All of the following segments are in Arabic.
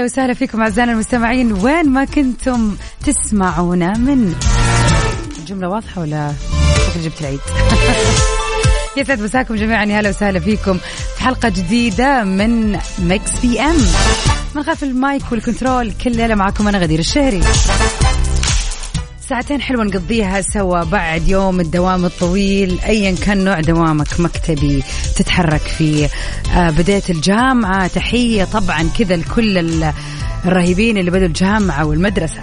ال Mix ويا هلا وسهلا فيكم أعزائنا المستمعين. وين ما كنتم تسمعونا من الجملة واضحة ولا شكل جبت العيد؟ يسعد مساكم جميعا. يا هلا وسهلا فيكم في حلقة جديدة من Mix PM من خلف ال mic وال control كل ليلة معكم أنا غدير الشهري. ساعتين حلوة نقضيها سوا بعد يوم الدوام الطويل. أيا كان نوع دوامك مكتبي تتحرك فيه. آه بديت الجامعة. تحية طبعا كذا لكل ال- الرهيبين اللي بدوا الجامعة والمدرسة.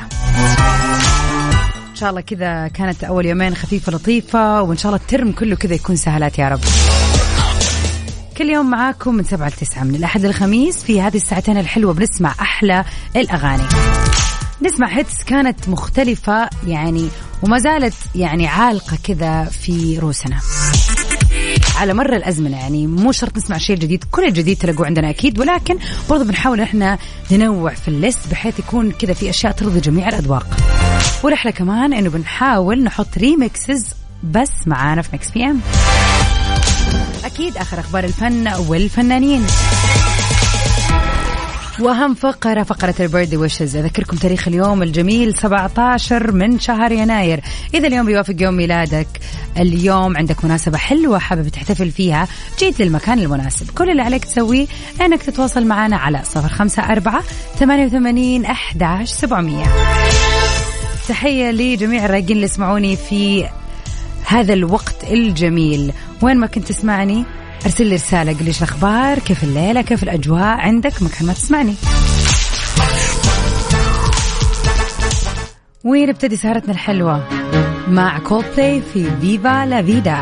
إن شاء الله كذا كانت أول يومين خفيفة لطيفة وإن شاء الله الترم كله كذا يكون سهلات يا رب. كل يوم معاكم من سبعة لتسعة من الأحد للخميس في هذه الساعتين الحلوة. بنسمع أحلى الأغاني. نسمع هيتس كانت مختلفة يعني وما زالت يعني عالقة كذا في روسنا. على مر الأزمنة يعني مو شرط نسمع شيء جديد كل الجديد تلاقوه عندنا أكيد ولكن برضو بنحاول إحنا ننوع في ال list بحيث يكون كذا في أشياء ترضي جميع الأذواق. ورحلة كمان إنه بنحاول نحط remixes بس معانا في Mix PM أكيد آخر أخبار الفن والفنانين. واهم فقره فقرة ال birthday wishes أذكركم تاريخ اليوم الجميل 17 من شهر يناير. إذا اليوم بيوافق يوم ميلادك. اليوم عندك مناسبة حلوة حابب تحتفل فيها. جيت للمكان المناسب. كل اللي عليك تسويه إنك تتواصل معنا على 054 88 11 700 تحية لجميع الرايقين اللي يسمعوني في هذا الوقت الجميل. وين ما كنت تسمعني أرسل لي رسالة قل لي إيش الأخبار؟ كيف الليلة؟ كيف الأجواء؟ عندك؟ مكان ما تسمعني. ونبتدي سهرتنا الحلوة؟ مع كولبلاي في Viva la Vida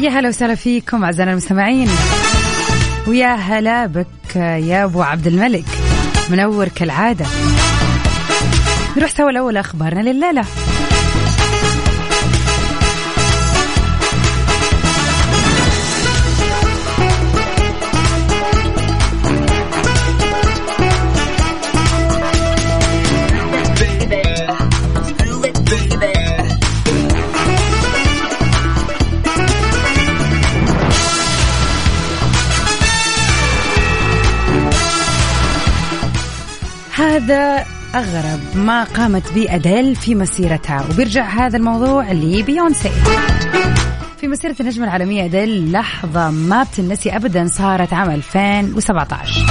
يا هلا وسهلا فيكم أعزائنا المستمعين. ويا هلا بك يا أبو عبد الملك منور كالعادة. نروح سوا الأول أخبارنا لليلة. هذا أغرب ما قامت به أديل في مسيرتها. وبيرجع هذا الموضوع لبيونسي. في مسيرة النجمة العالمية أديل لحظة ما بتنسي أبدا صارت عام 2017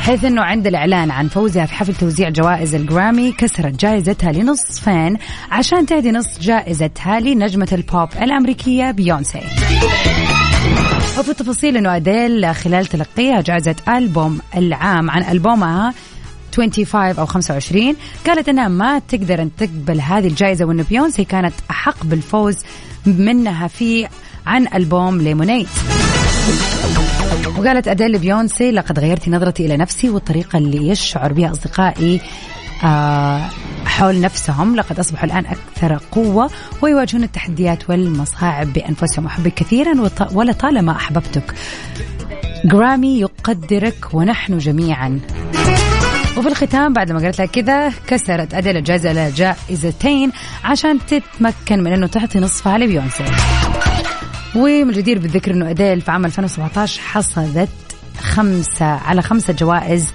حيث أنه عند الإعلان عن فوزها في حفل توزيع جوائز الجرامي كسرت جائزتها لنصفين عشان تهدي نصف جائزتها لنجمة البوب الأمريكية بيونسي. وفي التفاصيل إنه اديل خلال تلقيها جائزة ألبوم العام عن ألبومها 25 أو 25 قالت إنها ما تقدر أن تقبل هذه الجائزة وانه بيونسي كانت أحق بالفوز منها في عن ألبوم ليمونيت وقالت أديل بيونسي لقد غيرت نظرتي إلى نفسي والطريقة اللي يشعر بها أصدقائي آه حول نفسهم. لقد أصبحوا الآن أكثر قوة ويواجهون التحديات والمصاعب بأنفسهم أحبك كثيرا ولطالما أحببتك. جرامي يقدرك ونحن جميعا. وفي الختام بعد ما قالت لها كذا كسرت أديل الجائزة جائزتين عشان تتمكن من أنه تعطي نصفها لبيونسي. ومن الجدير بالذكر إنه اديل في عام 2017 حصدت خمسة على خمسة جوائز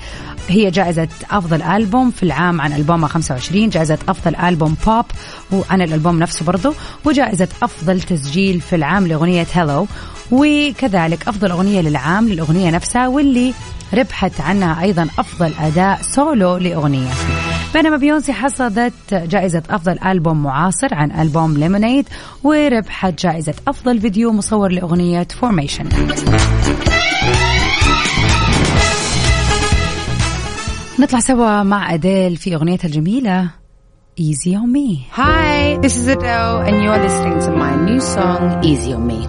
هي جائزة أفضل ألبوم في العام عن ألبومها 25 جائزة أفضل ألبوم بوب وعن الألبوم نفسه برضو وجائزة أفضل تسجيل في العام لأغنية هيلو وكذلك أفضل أغنية للعام للأغنية نفسها واللي ربحت عنها أيضا أفضل أداء سولو لأغنية. بينما بيونسي حصدت جائزة أفضل ألبوم معاصر عن ألبوم Lemonade وربحت جائزة أفضل فيديو مصور لأغنية Formation نطلع سوا مع أديل في أغنيتها الجميلة Easy on me. Hi, this is Adele, and you're listening to my new song, Easy on Me.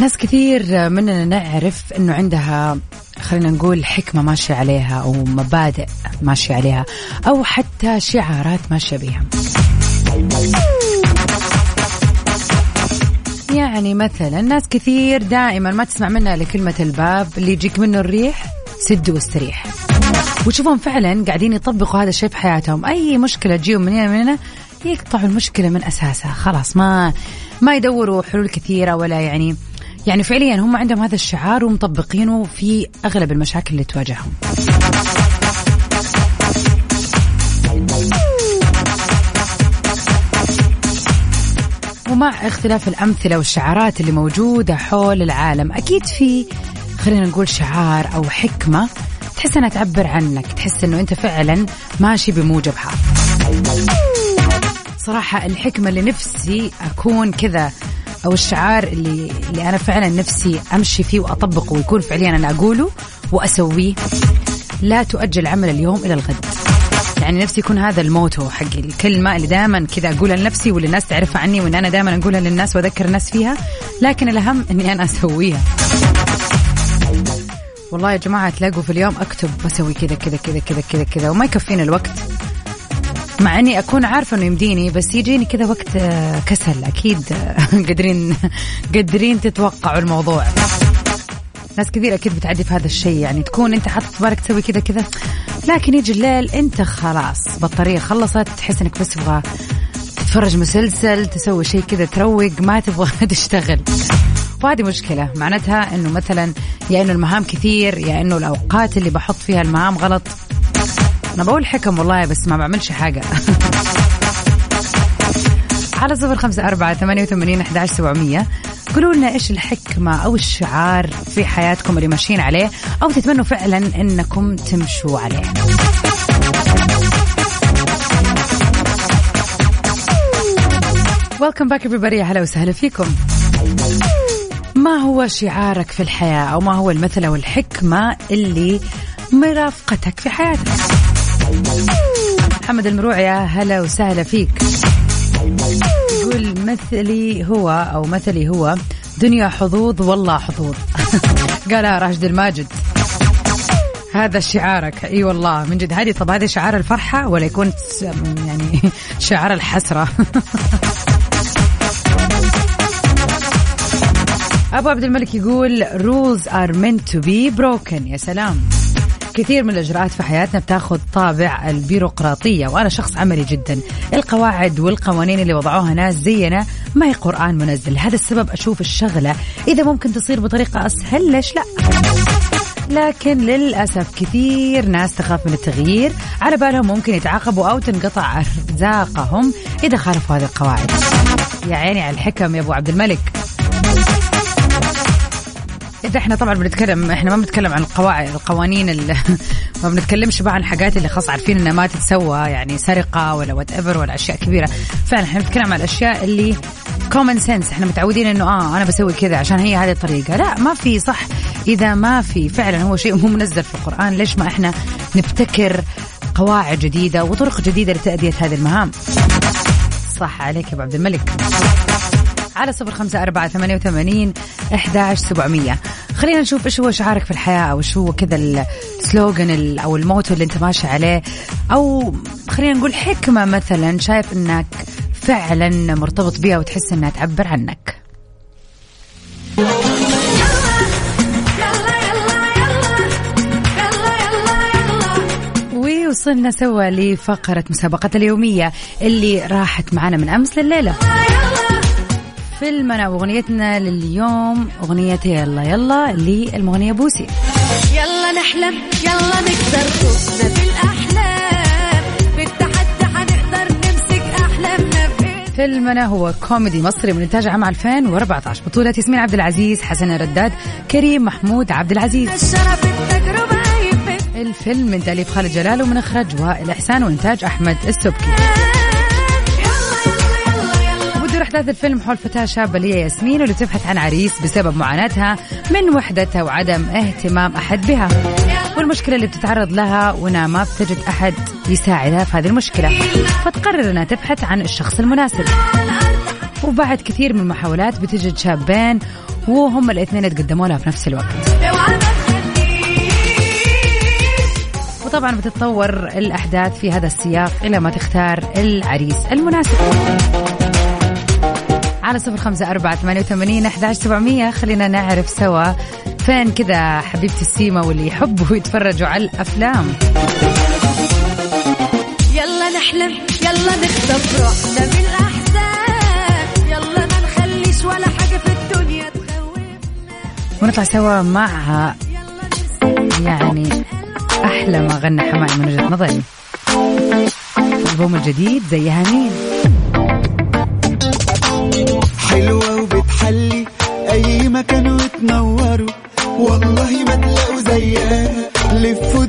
ناس كثير مننا نعرف إنه عندها خلينا نقول حكمة ماشية عليها أو مبادئ ماشية عليها أو حتى شعارات ماشية بها يعني مثلا ناس كثير دائما ما تسمع منها إلا كلمة الباب اللي يجيك منه الريح سد واستريح. وتشوفهم فعلا قاعدين يطبقوا هذا الشيء في حياتهم. أي مشكلة تجيهم من هنا من هنا يقطعوا المشكلة من أساسها. خلاص ما ما يدوروا حلول كثيرة ولا يعني يعني فعليا هم عندهم هذا الشعار ومطبقينه في أغلب المشاكل اللي تواجههم. ومع اختلاف الأمثلة والشعارات اللي موجودة حول العالم أكيد في خلينا نقول شعار أو حكمة تحس إنها تعبر عنك تحس إنه أنت فعلا ماشي بموجبها صراحة الحكمة اللي نفسي أكون كذا أو الشعار اللي اللي أنا فعلا نفسي أمشي فيه وأطبقه ويكون فعليا أنا أقوله وأسويه لا تؤجل عمل اليوم إلى الغد. يعني نفسي يكون هذا الموتو حق الكلمة اللي دائما كذا أقولها لنفسي واللي الناس تعرفها عني وإن أنا دائما أقولها للناس وأذكر الناس فيها لكن الأهم إني أنا أسويها. والله يا جماعة تلاقوا في اليوم أكتب بسوي كذا كذا كذا كذا كذا كذا وما يكفيني الوقت. مع إني أكون عارفة إنه يمديني بس يجيني كذا وقت آه، كسل. أكيد آه، قادرين قادرين تتوقعوا الموضوع. ناس كثير أكيد بتعدي في هذا الشيء يعني تكون أنت حاطط في بالك تسوي كذا كذا. لكن يجي الليل أنت خلاص بطارية خلصت تحس إنك بس تبغى تتفرج مسلسل تسوي شيء كذا تروق ما تبغى تشتغل. وهذه مشكلة معناتها إنه مثلا يا إنه المهام كثير يا إنه الأوقات اللي بحط فيها المهام غلط. أنا بقول حكم والله بس ما بعملش حاجة. على صفر خمسة أربعة ثمانية وثمانين أحد سبعمية. قولوا لنا إيش الحكمة أو الشعار في حياتكم اللي ماشيين عليه أو تتمنوا فعلا إنكم تمشوا عليه. Welcome back everybody. هلا وسهلا فيكم. ما هو شعارك في الحياة أو ما هو المثل أو الحكمة اللي مرافقتك في حياتك؟ محمد المروع يا هلا وسهلا فيك. يقول مثلي هو أو مثلي هو دنيا حظوظ والله حظوظ. قالها راشد الماجد. هذا شعارك. إي والله من جد. هذه طب هذا شعار الفرحة ولا يكون يعني شعار الحسرة؟ أبو عبد الملك يقول rules are meant to be broken. يا سلام. كثير من الإجراءات في حياتنا بتاخذ طابع البيروقراطية وأنا شخص عملي جدا. القواعد والقوانين اللي وضعوها ناس زينا ما هي قرآن منزل. هذا السبب أشوف الشغلة. إذا ممكن تصير بطريقة أسهل ليش لا؟ لكن للأسف كثير ناس تخاف من التغيير. على بالهم ممكن يتعاقبوا أو تنقطع أرزاقهم إذا خالفوا هذه القواعد. يا عيني على الحكم يا أبو عبد الملك. إذا إحنا طبعا بنتكلم إحنا ما بنتكلم عن القواعد القوانين ما بنتكلمش بقى عن الحاجات اللي خلاص عارفين إنها ما تتسوى يعني سرقة ولا whatever ولا أشياء كبيرة. فعلا إحنا بنتكلم عن الأشياء اللي common sense إحنا متعودين إنه آه أنا بسوي كذا عشان هي هذه الطريقة. لا ما في صح. إذا ما في فعلا هو شيء مو منزل في القرآن. ليش ما إحنا نبتكر قواعد جديدة وطرق جديدة لتأدية هذه المهام؟ صح عليك يا أبو عبد الملك. على صفر خمسة أربعة ثمانية وثمانين إحداش سبعمية. خلينا نشوف إيش هو شعارك في الحياة أو إيش هو كذا السلوغن أو الموتو اللي أنت ماشي عليه. أو خلينا نقول حكمة مثلا شايف إنك فعلا مرتبط بها وتحس إنها تعبر عنك. وصلنا سوا لفقرة مسابقة اليومية اللي راحت معنا من أمس لليلة. فيلمنا وأغنيتنا لليوم أغنية يلا يلا للمغنية بوسي. يلا نحلم يلا نكسر خوفنا بالاحلام بالتحدي حنقدر نمسك أحلامنا فيلمنا هو كوميدي مصري من إنتاج عام 2014 بطولة ياسمين عبد العزيز حسن رداد كريم محمود عبد العزيز. الشرف التجربة يفت الفيلم من تأليف خالد جلال ومن إخراج وائل إحسان وإنتاج أحمد السبكي. أحداث الفيلم حول فتاة شابة اللي هي ياسمين واللي تبحث عن عريس بسبب معاناتها من وحدتها وعدم اهتمام أحد بها. والمشكلة اللي بتتعرض لها وإنها ما بتجد أحد يساعدها في هذه المشكلة. فتقرر إنها تبحث عن الشخص المناسب. وبعد كثير من المحاولات بتجد شابين وهم الاثنين يتقدموا لها في نفس الوقت. وطبعا بتتطور الأحداث في هذا السياق إلى ما تختار العريس المناسب. على صفر خمسة أربعة ثمانية وثمانين أحد سبعمية. خلينا نعرف سوا فين كذا حبيبتي السيما واللي يحبوا يتفرجوا على الأفلام. يلا نحلم يلا نخطف روحنا بالاحزان يلا ما نخليش ولا حاجة في الدنيا تخوفنا. ونطلع سوا مع يعني أحلى ما غنى حماقي من وجهة نظري. الألبوم الجديد زيها مين حلوة وبتحلي. أي مكان وتنوروا والله ما تلاقوا زيها. لفوا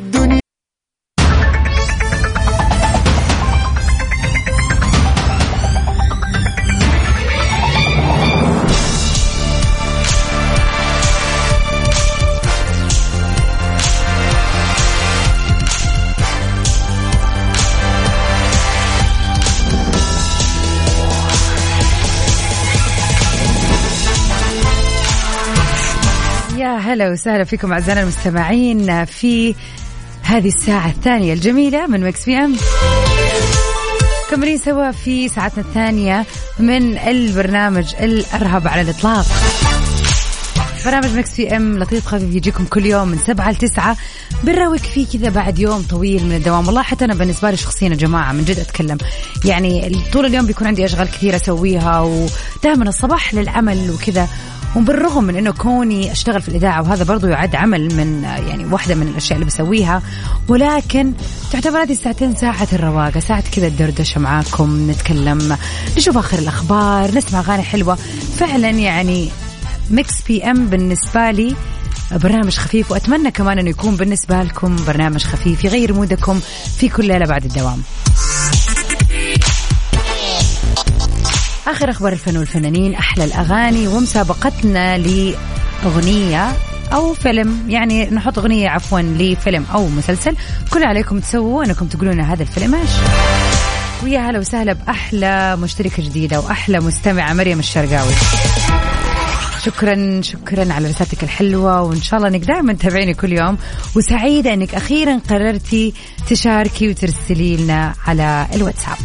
هلا وسهلا فيكم أعزائنا المستمعين في هذه الساعة الثانية الجميلة من Mix PM. مكملين سوا في ساعتنا الثانية من البرنامج الأرهب على الإطلاق. برنامج Mix PM لطيف خفيف يجيكم كل يوم من سبعة لتسعة بنراويك فيه كذا بعد يوم طويل من الدوام. والله حتى أنا بالنسبة لي شخصيا يا جماعة من جد أتكلم. يعني طول اليوم بيكون عندي أشغال كثيرة أسويها ودائما الصباح للعمل وكذا. وبالرغم من إنه كوني أشتغل في الإذاعة وهذا برضو يعد عمل من يعني واحدة من الأشياء اللي بسويها. ولكن تعتبر هذه الساعتين ساعة الرواقة ساعة كذا الدردشة معاكم نتكلم نشوف آخر الأخبار نسمع أغاني حلوة. فعلا يعني Mix PM بالنسبة لي برنامج خفيف وأتمنى كمان إنه يكون بالنسبة لكم برنامج خفيف يغير مودكم في كل ليلة بعد الدوام. آخر أخبار الفن والفنانين أحلى الأغاني ومسابقتنا لأغنية أو فيلم. يعني نحط أغنية عفوا لفيلم أو مسلسل. كل عليكم تسووا أنكم تقولون هذا الفيلم إيش. ويا هلا وسهلا بأحلى مشتركة جديدة وأحلى مستمعة مريم الشرقاوي. شكرا شكرا على رسالتك الحلوة وإن شاء الله إنك دائما تتابعيني كل يوم. وسعيدة إنك أخيرا قررتي تشاركي وترسلي لنا على الواتساب.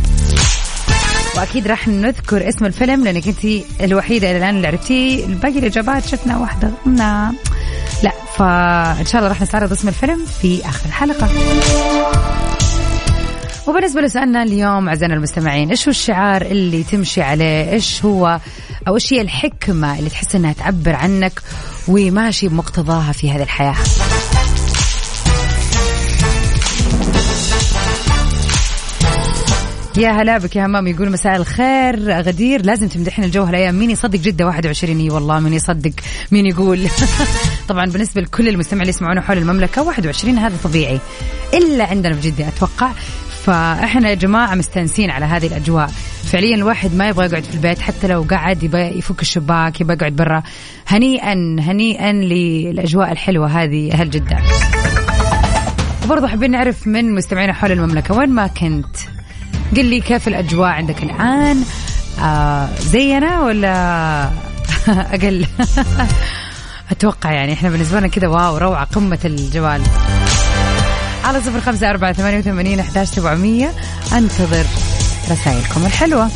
وأكيد راح نذكر اسم الفيلم لأنك أنت الوحيدة إلى الآن اللي عرفتيه الباقي الإجابات شفنا واحدة. نعم لا فإن شاء الله راح نستعرض اسم الفيلم في آخر الحلقة. وبالنسبة لسؤالنا اليوم أعزائنا المستمعين إيش هو الشعار اللي تمشي عليه؟ إيش هو أو إيش هي الحكمة اللي تحس أنها تعبر عنك وماشي بمقتضاها في هذه الحياة؟ يا هلا بك يا همام يقول مساء الخير. غدير لازم تمدحين الجو هالايام. مين يصدق جدة 21 إي والله مين يصدق؟ مين يقول؟ طبعا بالنسبة لكل المستمعين اللي يسمعونا حول المملكة 21 هذا طبيعي. إلا عندنا في جدة أتوقع. فإحنا يا جماعة مستانسين على هذه الأجواء. فعليا الواحد ما يبغى يقعد في البيت حتى لو قعد يبغى يفك الشباك يبغى يقعد برا. هنيئا هنيئا للأجواء الحلوة هذه أهل جدة. وبرضه حابين نعرف من مستمعينا حول المملكة وين ما كنت. قل لي كيف الأجواء عندك الآن؟ آه زينا ولا أقل؟ أتوقع يعني إحنا بالنسبة لنا كذا واو روعة قمة الجوال على صفر خمسة أربعة ثمانية وثمانين أحداش سبعمية. أنتظر رسائلكم الحلوة.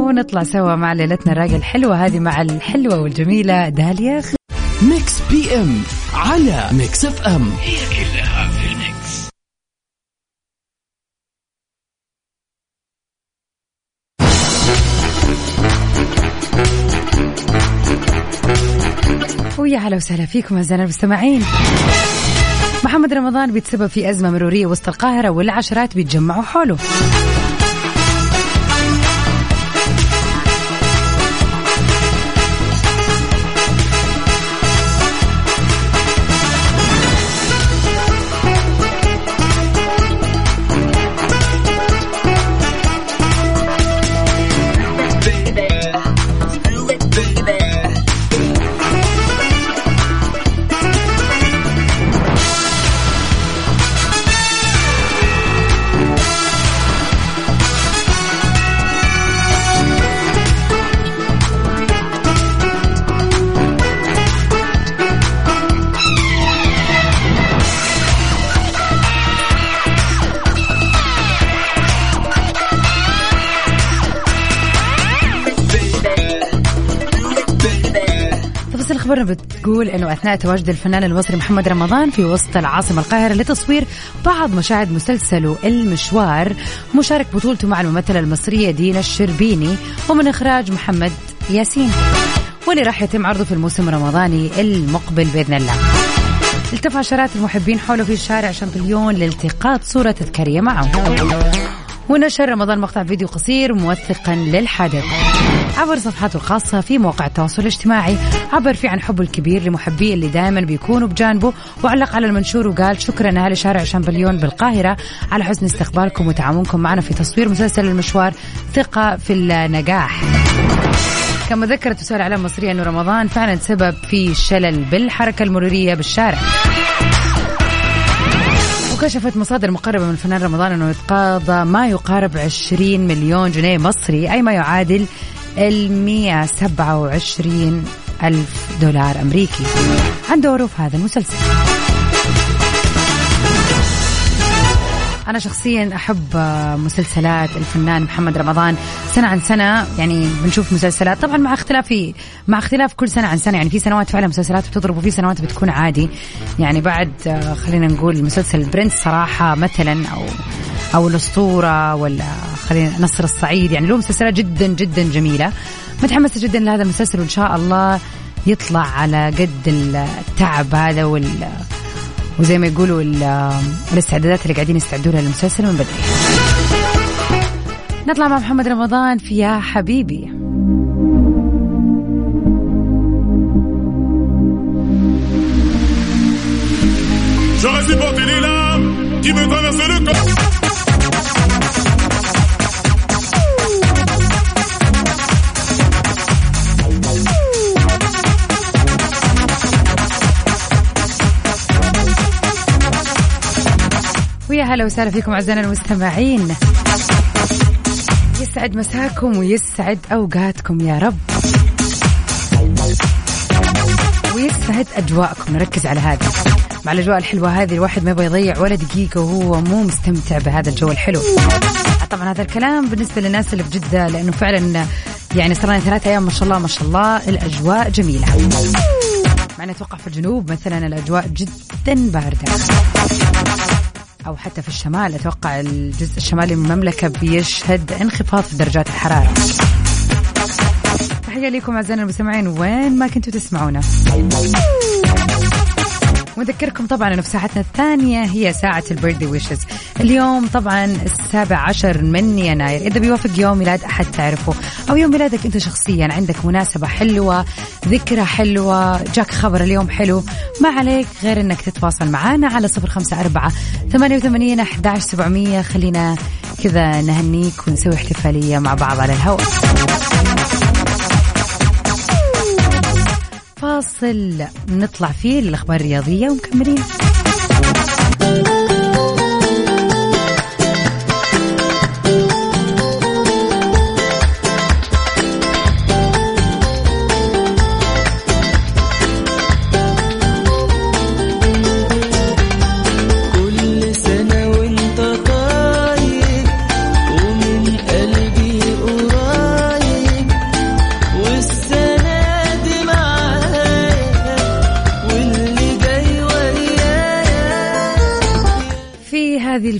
ونطلع سوا مع ليلتنا الراقة الحلوة هذه مع الحلوة والجميلة داليا Mix PM على Mix FM. ويا هلا وسهلا فيكم اعزائنا المستمعين. محمد رمضان بيتسبب في أزمة مرورية وسط القاهرة والعشرات بيتجمعوا حوله. خبرنا بتقول إنه أثناء تواجد الفنان المصري محمد رمضان في وسط العاصمة القاهرة لتصوير بعض مشاهد مسلسله المشوار مشارك بطولته مع الممثلة المصرية دينا الشربيني ومن إخراج محمد ياسين واللي راح يتم عرضه في الموسم الرمضاني المقبل بإذن الله. التف عشرات المحبين حوله في شارع شامبليون لالتقاط صورة تذكارية معه. ونشر رمضان مقطع فيديو قصير موثقا للحدث عبر صفحاته الخاصة في مواقع التواصل الاجتماعي. عبر فيه عن حبه الكبير لمحبيه اللي دائما بيكونوا بجانبه وعلق على المنشور وقال شكرا أهل شارع شامبليون بالقاهرة على حسن استقبالكم وتعاونكم معنا في تصوير مسلسل المشوار ثقة في النجاح. كما ذكرت وسائل الاعلام المصريه إنه رمضان فعلا سبب في شلل بالحركة المرورية بالشارع. وكشفت مصادر مقربة من الفنان رمضان أنه يتقاضى ما يقارب 20 مليون جنيه مصري أي ما يعادل ال 127 ألف دولار أمريكي. عن دوره في هذا المسلسل. أنا شخصيا أحب مسلسلات الفنان محمد رمضان سنة عن سنة يعني بنشوف مسلسلات. طبعا مع اختلاف مع اختلاف كل سنة عن سنة يعني في سنوات فعلا مسلسلات بتضرب وفي سنوات بتكون عادي. يعني بعد خلينا نقول مسلسل برنس صراحة مثلا أو أو الأسطورة ولا خلينا نصر الصعيد يعني له مسلسلات جدا جدا جميلة. متحمسة جدا لهذا المسلسل وإن شاء الله يطلع على قد التعب هذا وال وزي ما يقولوا الاستعدادات اللي قاعدين يستعدوا لها للمسلسل من بدري نطلع مع محمد رمضان في يا حبيبي larmes qui me le corps. هلا وسهلا فيكم أعزائنا المستمعين. يسعد مساكم ويسعد أوقاتكم يا رب. ويسعد أجواءكم نركز على هذا مع الأجواء الحلوة هذه الواحد ما يبغى يضيع ولا دقيقة وهو مو مستمتع بهذا الجو الحلو. طبعا هذا الكلام بالنسبة للناس اللي في جدة لأنه فعلا يعني صار لنا ثلاثة أيام ما شاء الله ما شاء الله الأجواء جميلة. مع أتوقع في الجنوب مثلا الأجواء جدا باردة. أو حتى في الشمال أتوقع الجزء الشمالي من المملكة بيشهد انخفاض في درجات الحرارة. تحية لكم أعزائنا المستمعين وين ما كنتوا تسمعونا. ونذكركم طبعا إنه في ساعتنا الثانية هي ساعة البيرثدي ويشز. اليوم طبعا السابع عشر من يناير. إذا بيوافق يوم ميلاد أحد تعرفه. أو يوم ميلادك أنت شخصيا عندك مناسبة حلوة ذكرى حلوة جاك خبر اليوم حلو ما عليك غير أنك تتواصل معنا على صفر خمسة أربعة ثمانية وثمانين أحداش سبعمية. خلينا كذا نهنيك ونسوي احتفالية مع بعض على الهواء. فاصل. نطلع فيه للأخبار الرياضية ومكملين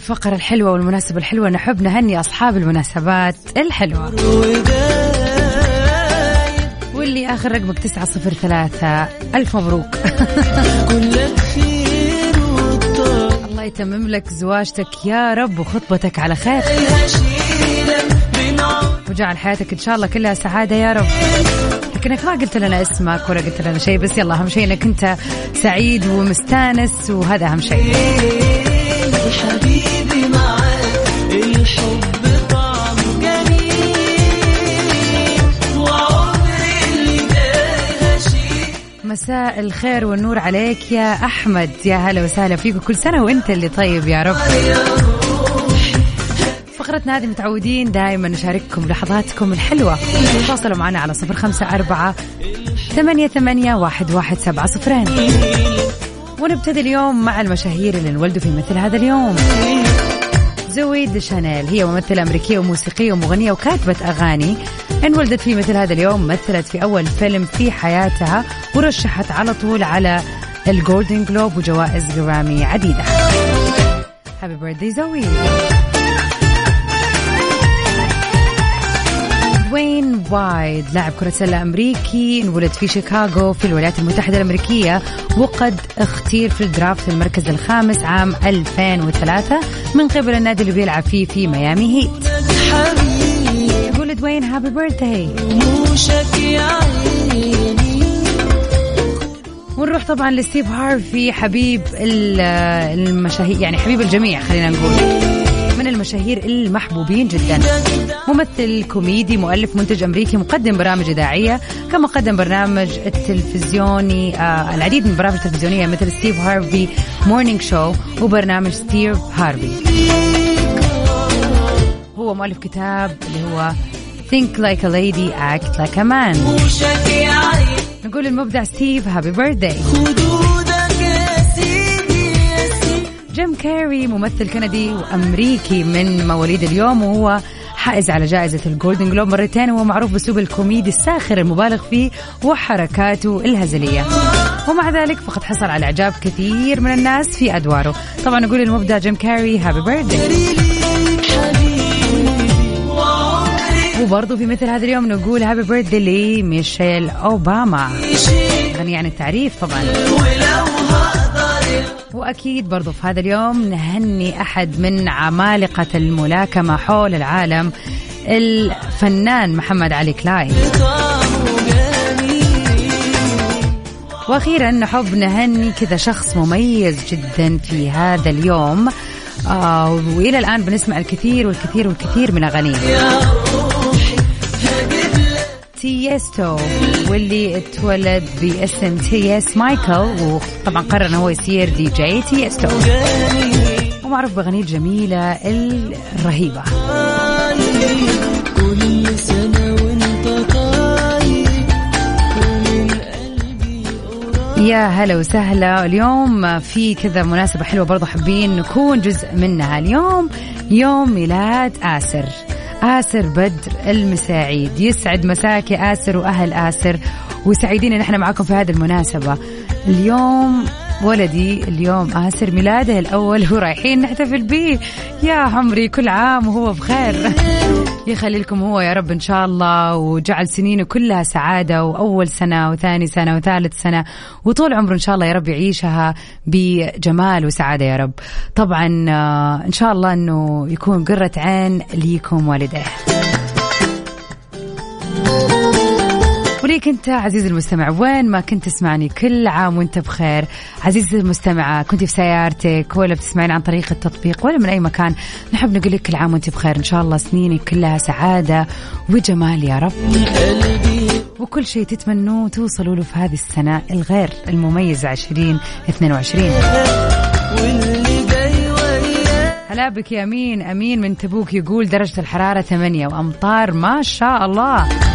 الفقرة الحلوة والمناسبة الحلوة. نحب نهني أصحاب المناسبات الحلوة. واللي آخر رقمك تسعة صفر ثلاثة. ألف مبروك. الله يتمم لك زواجتك يا رب وخطبتك على خير. وجعل حياتك إن شاء الله كلها سعادة يا رب. لكنك ما قلت لنا اسمك ولا قلت لنا شيء بس يلا أهم شيء إنك أنت سعيد ومستانس وهذا أهم شيء. مساء الخير والنور عليك يا أحمد. يا هلا وسهلا فيك. وكل سنة وأنت اللي طيب يا رب. فقرتنا هذه متعودين دائما نشارككم لحظاتكم الحلوة. تواصلوا معنا على صفر خمسة أربعة ثمانية ثمانية واحد واحد سبعة صفرين. ونبتدي اليوم مع المشاهير اللي انولدوا في مثل هذا اليوم. زوي ديشانيل هي ممثلة أمريكية وموسيقية ومغنية وكاتبة أغاني. انولدت في مثل هذا اليوم مثلت في أول فيلم في حياتها ورشحت على طول على ال Golden Globe وجوائز جرامي عديدة. happy birthday زوي. وايد لاعب كرة سلة أمريكي انولد في شيكاغو في الولايات المتحدة الأمريكية وقد اختير في ال draft المركز الخامس عام 2003 من قبل النادي اللي بيلعب فيه في Miami Heat. نقول happy birthday ونروح طبعا لستيف هارفي حبيب ال- المشاهير يعني حبيب الجميع خلينا نقول. المشاهير المحبوبين جدا. ممثل كوميدي مؤلف منتج أمريكي مقدم برامج إذاعية كما قدم برنامج التلفزيوني آه العديد من البرامج التلفزيونية مثل Steve Harvey Morning Show وبرنامج ستيف هارفي هو مؤلف كتاب اللي هو Think like a lady act like a man. نقول المبدع ستيف happy birthday جيم كاري ممثل كندي وأمريكي من مواليد اليوم وهو حائز على جائزة ال Golden Globe مرتين وهو معروف بأسلوب الكوميدي الساخر المبالغ فيه وحركاته الهزلية. ومع ذلك فقد حصل على إعجاب كثير من الناس في أدواره. طبعا نقول المبدع جيم كاري happy birthday وبرضه في مثل هذا اليوم نقول happy birthday لميشيل أوباما. غني عن التعريف طبعا. وأكيد برضو في هذا اليوم نهني أحد من عمالقة الملاكمة حول العالم الفنان محمد علي كلاي. وأخيرا نحب نهني كذا شخص مميز جدا في هذا اليوم. آه وإلى الآن بنسمع الكثير والكثير والكثير من أغانيه. تيستو واللي اتولد باسم تيس مايكل وطبعا قرر إنه هو يصير دي جي تيستو. ومعروف باغانيه الجميله الرهيبة. كل سنة وانت يا هلا وسهلا. اليوم في كذا مناسبة حلوة برضو حابين نكون جزء منها. اليوم يوم ميلاد آسر. آسر بدر المساعيد. يسعد مساك يا آسر وأهل آسر. وسعيدين إن إحنا معكم في هذه المناسبة. اليوم ولدي اليوم آسر ميلاده الأول. ورايحين نحتفل به. يا عمري كل عام وهو بخير. يخلي لكم هو يا رب إن شاء الله. وجعل سنينه كلها سعادة وأول سنة وثاني سنة وثالث سنة وطول عمره إن شاء الله يا رب يعيشها بجمال وسعادة يا رب. طبعا آه، إن شاء الله أنه يكون قرة عين ليكم والديه. وليك أنت عزيزي المستمع وين ما كنت تسمعني كل عام وأنت بخير. عزيزتي المستمعة كنت في سيارتك ولا بتسمعين عن طريق التطبيق ولا من أي مكان نحب نقول لك كل عام وأنت بخير. إن شاء الله سنينك كلها سعادة وجمال يا رب. وكل شيء تتمنوه توصلوا له في هذه السنة الغير المميزة 2022 واللي جاي وياك هلا بك يا أمين. أمين من تبوك يقول درجة الحرارة 8 وأمطار ما شاء الله.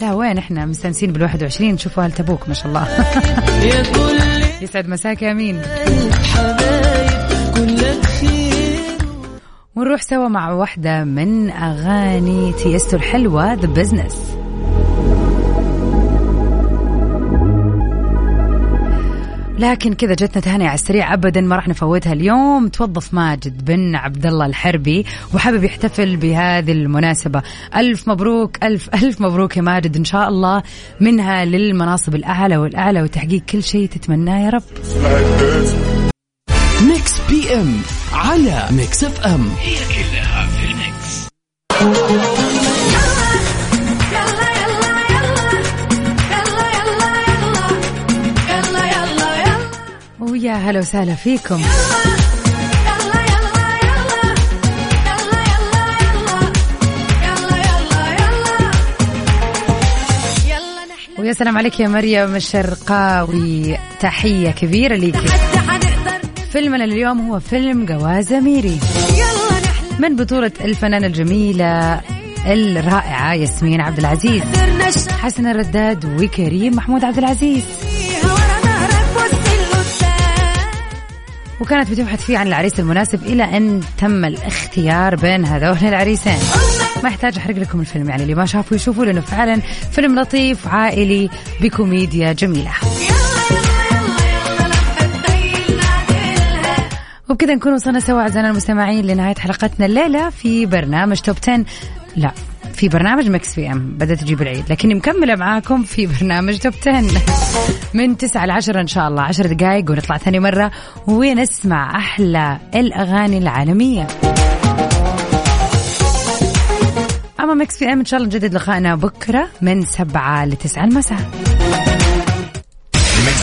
لا وين إحنا؟ مستانسين بال 21 شوفوا أهل تبوك ما شاء الله. يسعد مساك يا خير ونروح سوا مع واحدة من أغاني تيستو الحلوة The Business لكن كذا جتنا تهاني على السريع. ابدا ما راح نفوتها اليوم. توظف ماجد بن عبد الله الحربي وحابب يحتفل بهذه المناسبة. ألف مبروك ألف ألف مبروك يا ماجد. إن شاء الله منها للمناصب الأعلى والأعلى وتحقيق كل شيء تتمناه يا رب. Mix PM على Mix FM هي كلها في ال mix ويا هلا وسهلا فيكم. ويا سلام عليك يا مريم الشرقاوي. تحية كبيرة ليك. فيلمنا اليوم هو فيلم جواز ميري من بطولة الفنانة الجميلة الرائعة ياسمين عبد العزيز حسن الرداد وكريم محمود عبد العزيز. وكانت بتبحث فيه عن العريس المناسب إلى أن تم الاختيار بين هذول العريسين. ما يحتاج أحرق لكم الفيلم يعني اللي ما شافوا يشوفوا لأنه فعلا فيلم لطيف عائلي بكوميديا جميلة. وبكذا نكون وصلنا سوا أعزائنا المستمعين لنهاية حلقتنا الليلة في برنامج Top 10 لا. في برنامج Mix PM. بدأت تجيب العيد. لكني مكملة معاكم في برنامج Top 10 من 9 ل 10 إن شاء الله. 10 دقائق ونطلع ثاني مرة ونسمع أحلى الأغاني العالمية. أما مكس في أم إن شاء الله نجدد لقائنا بكرة من 7 ل 9 المساء.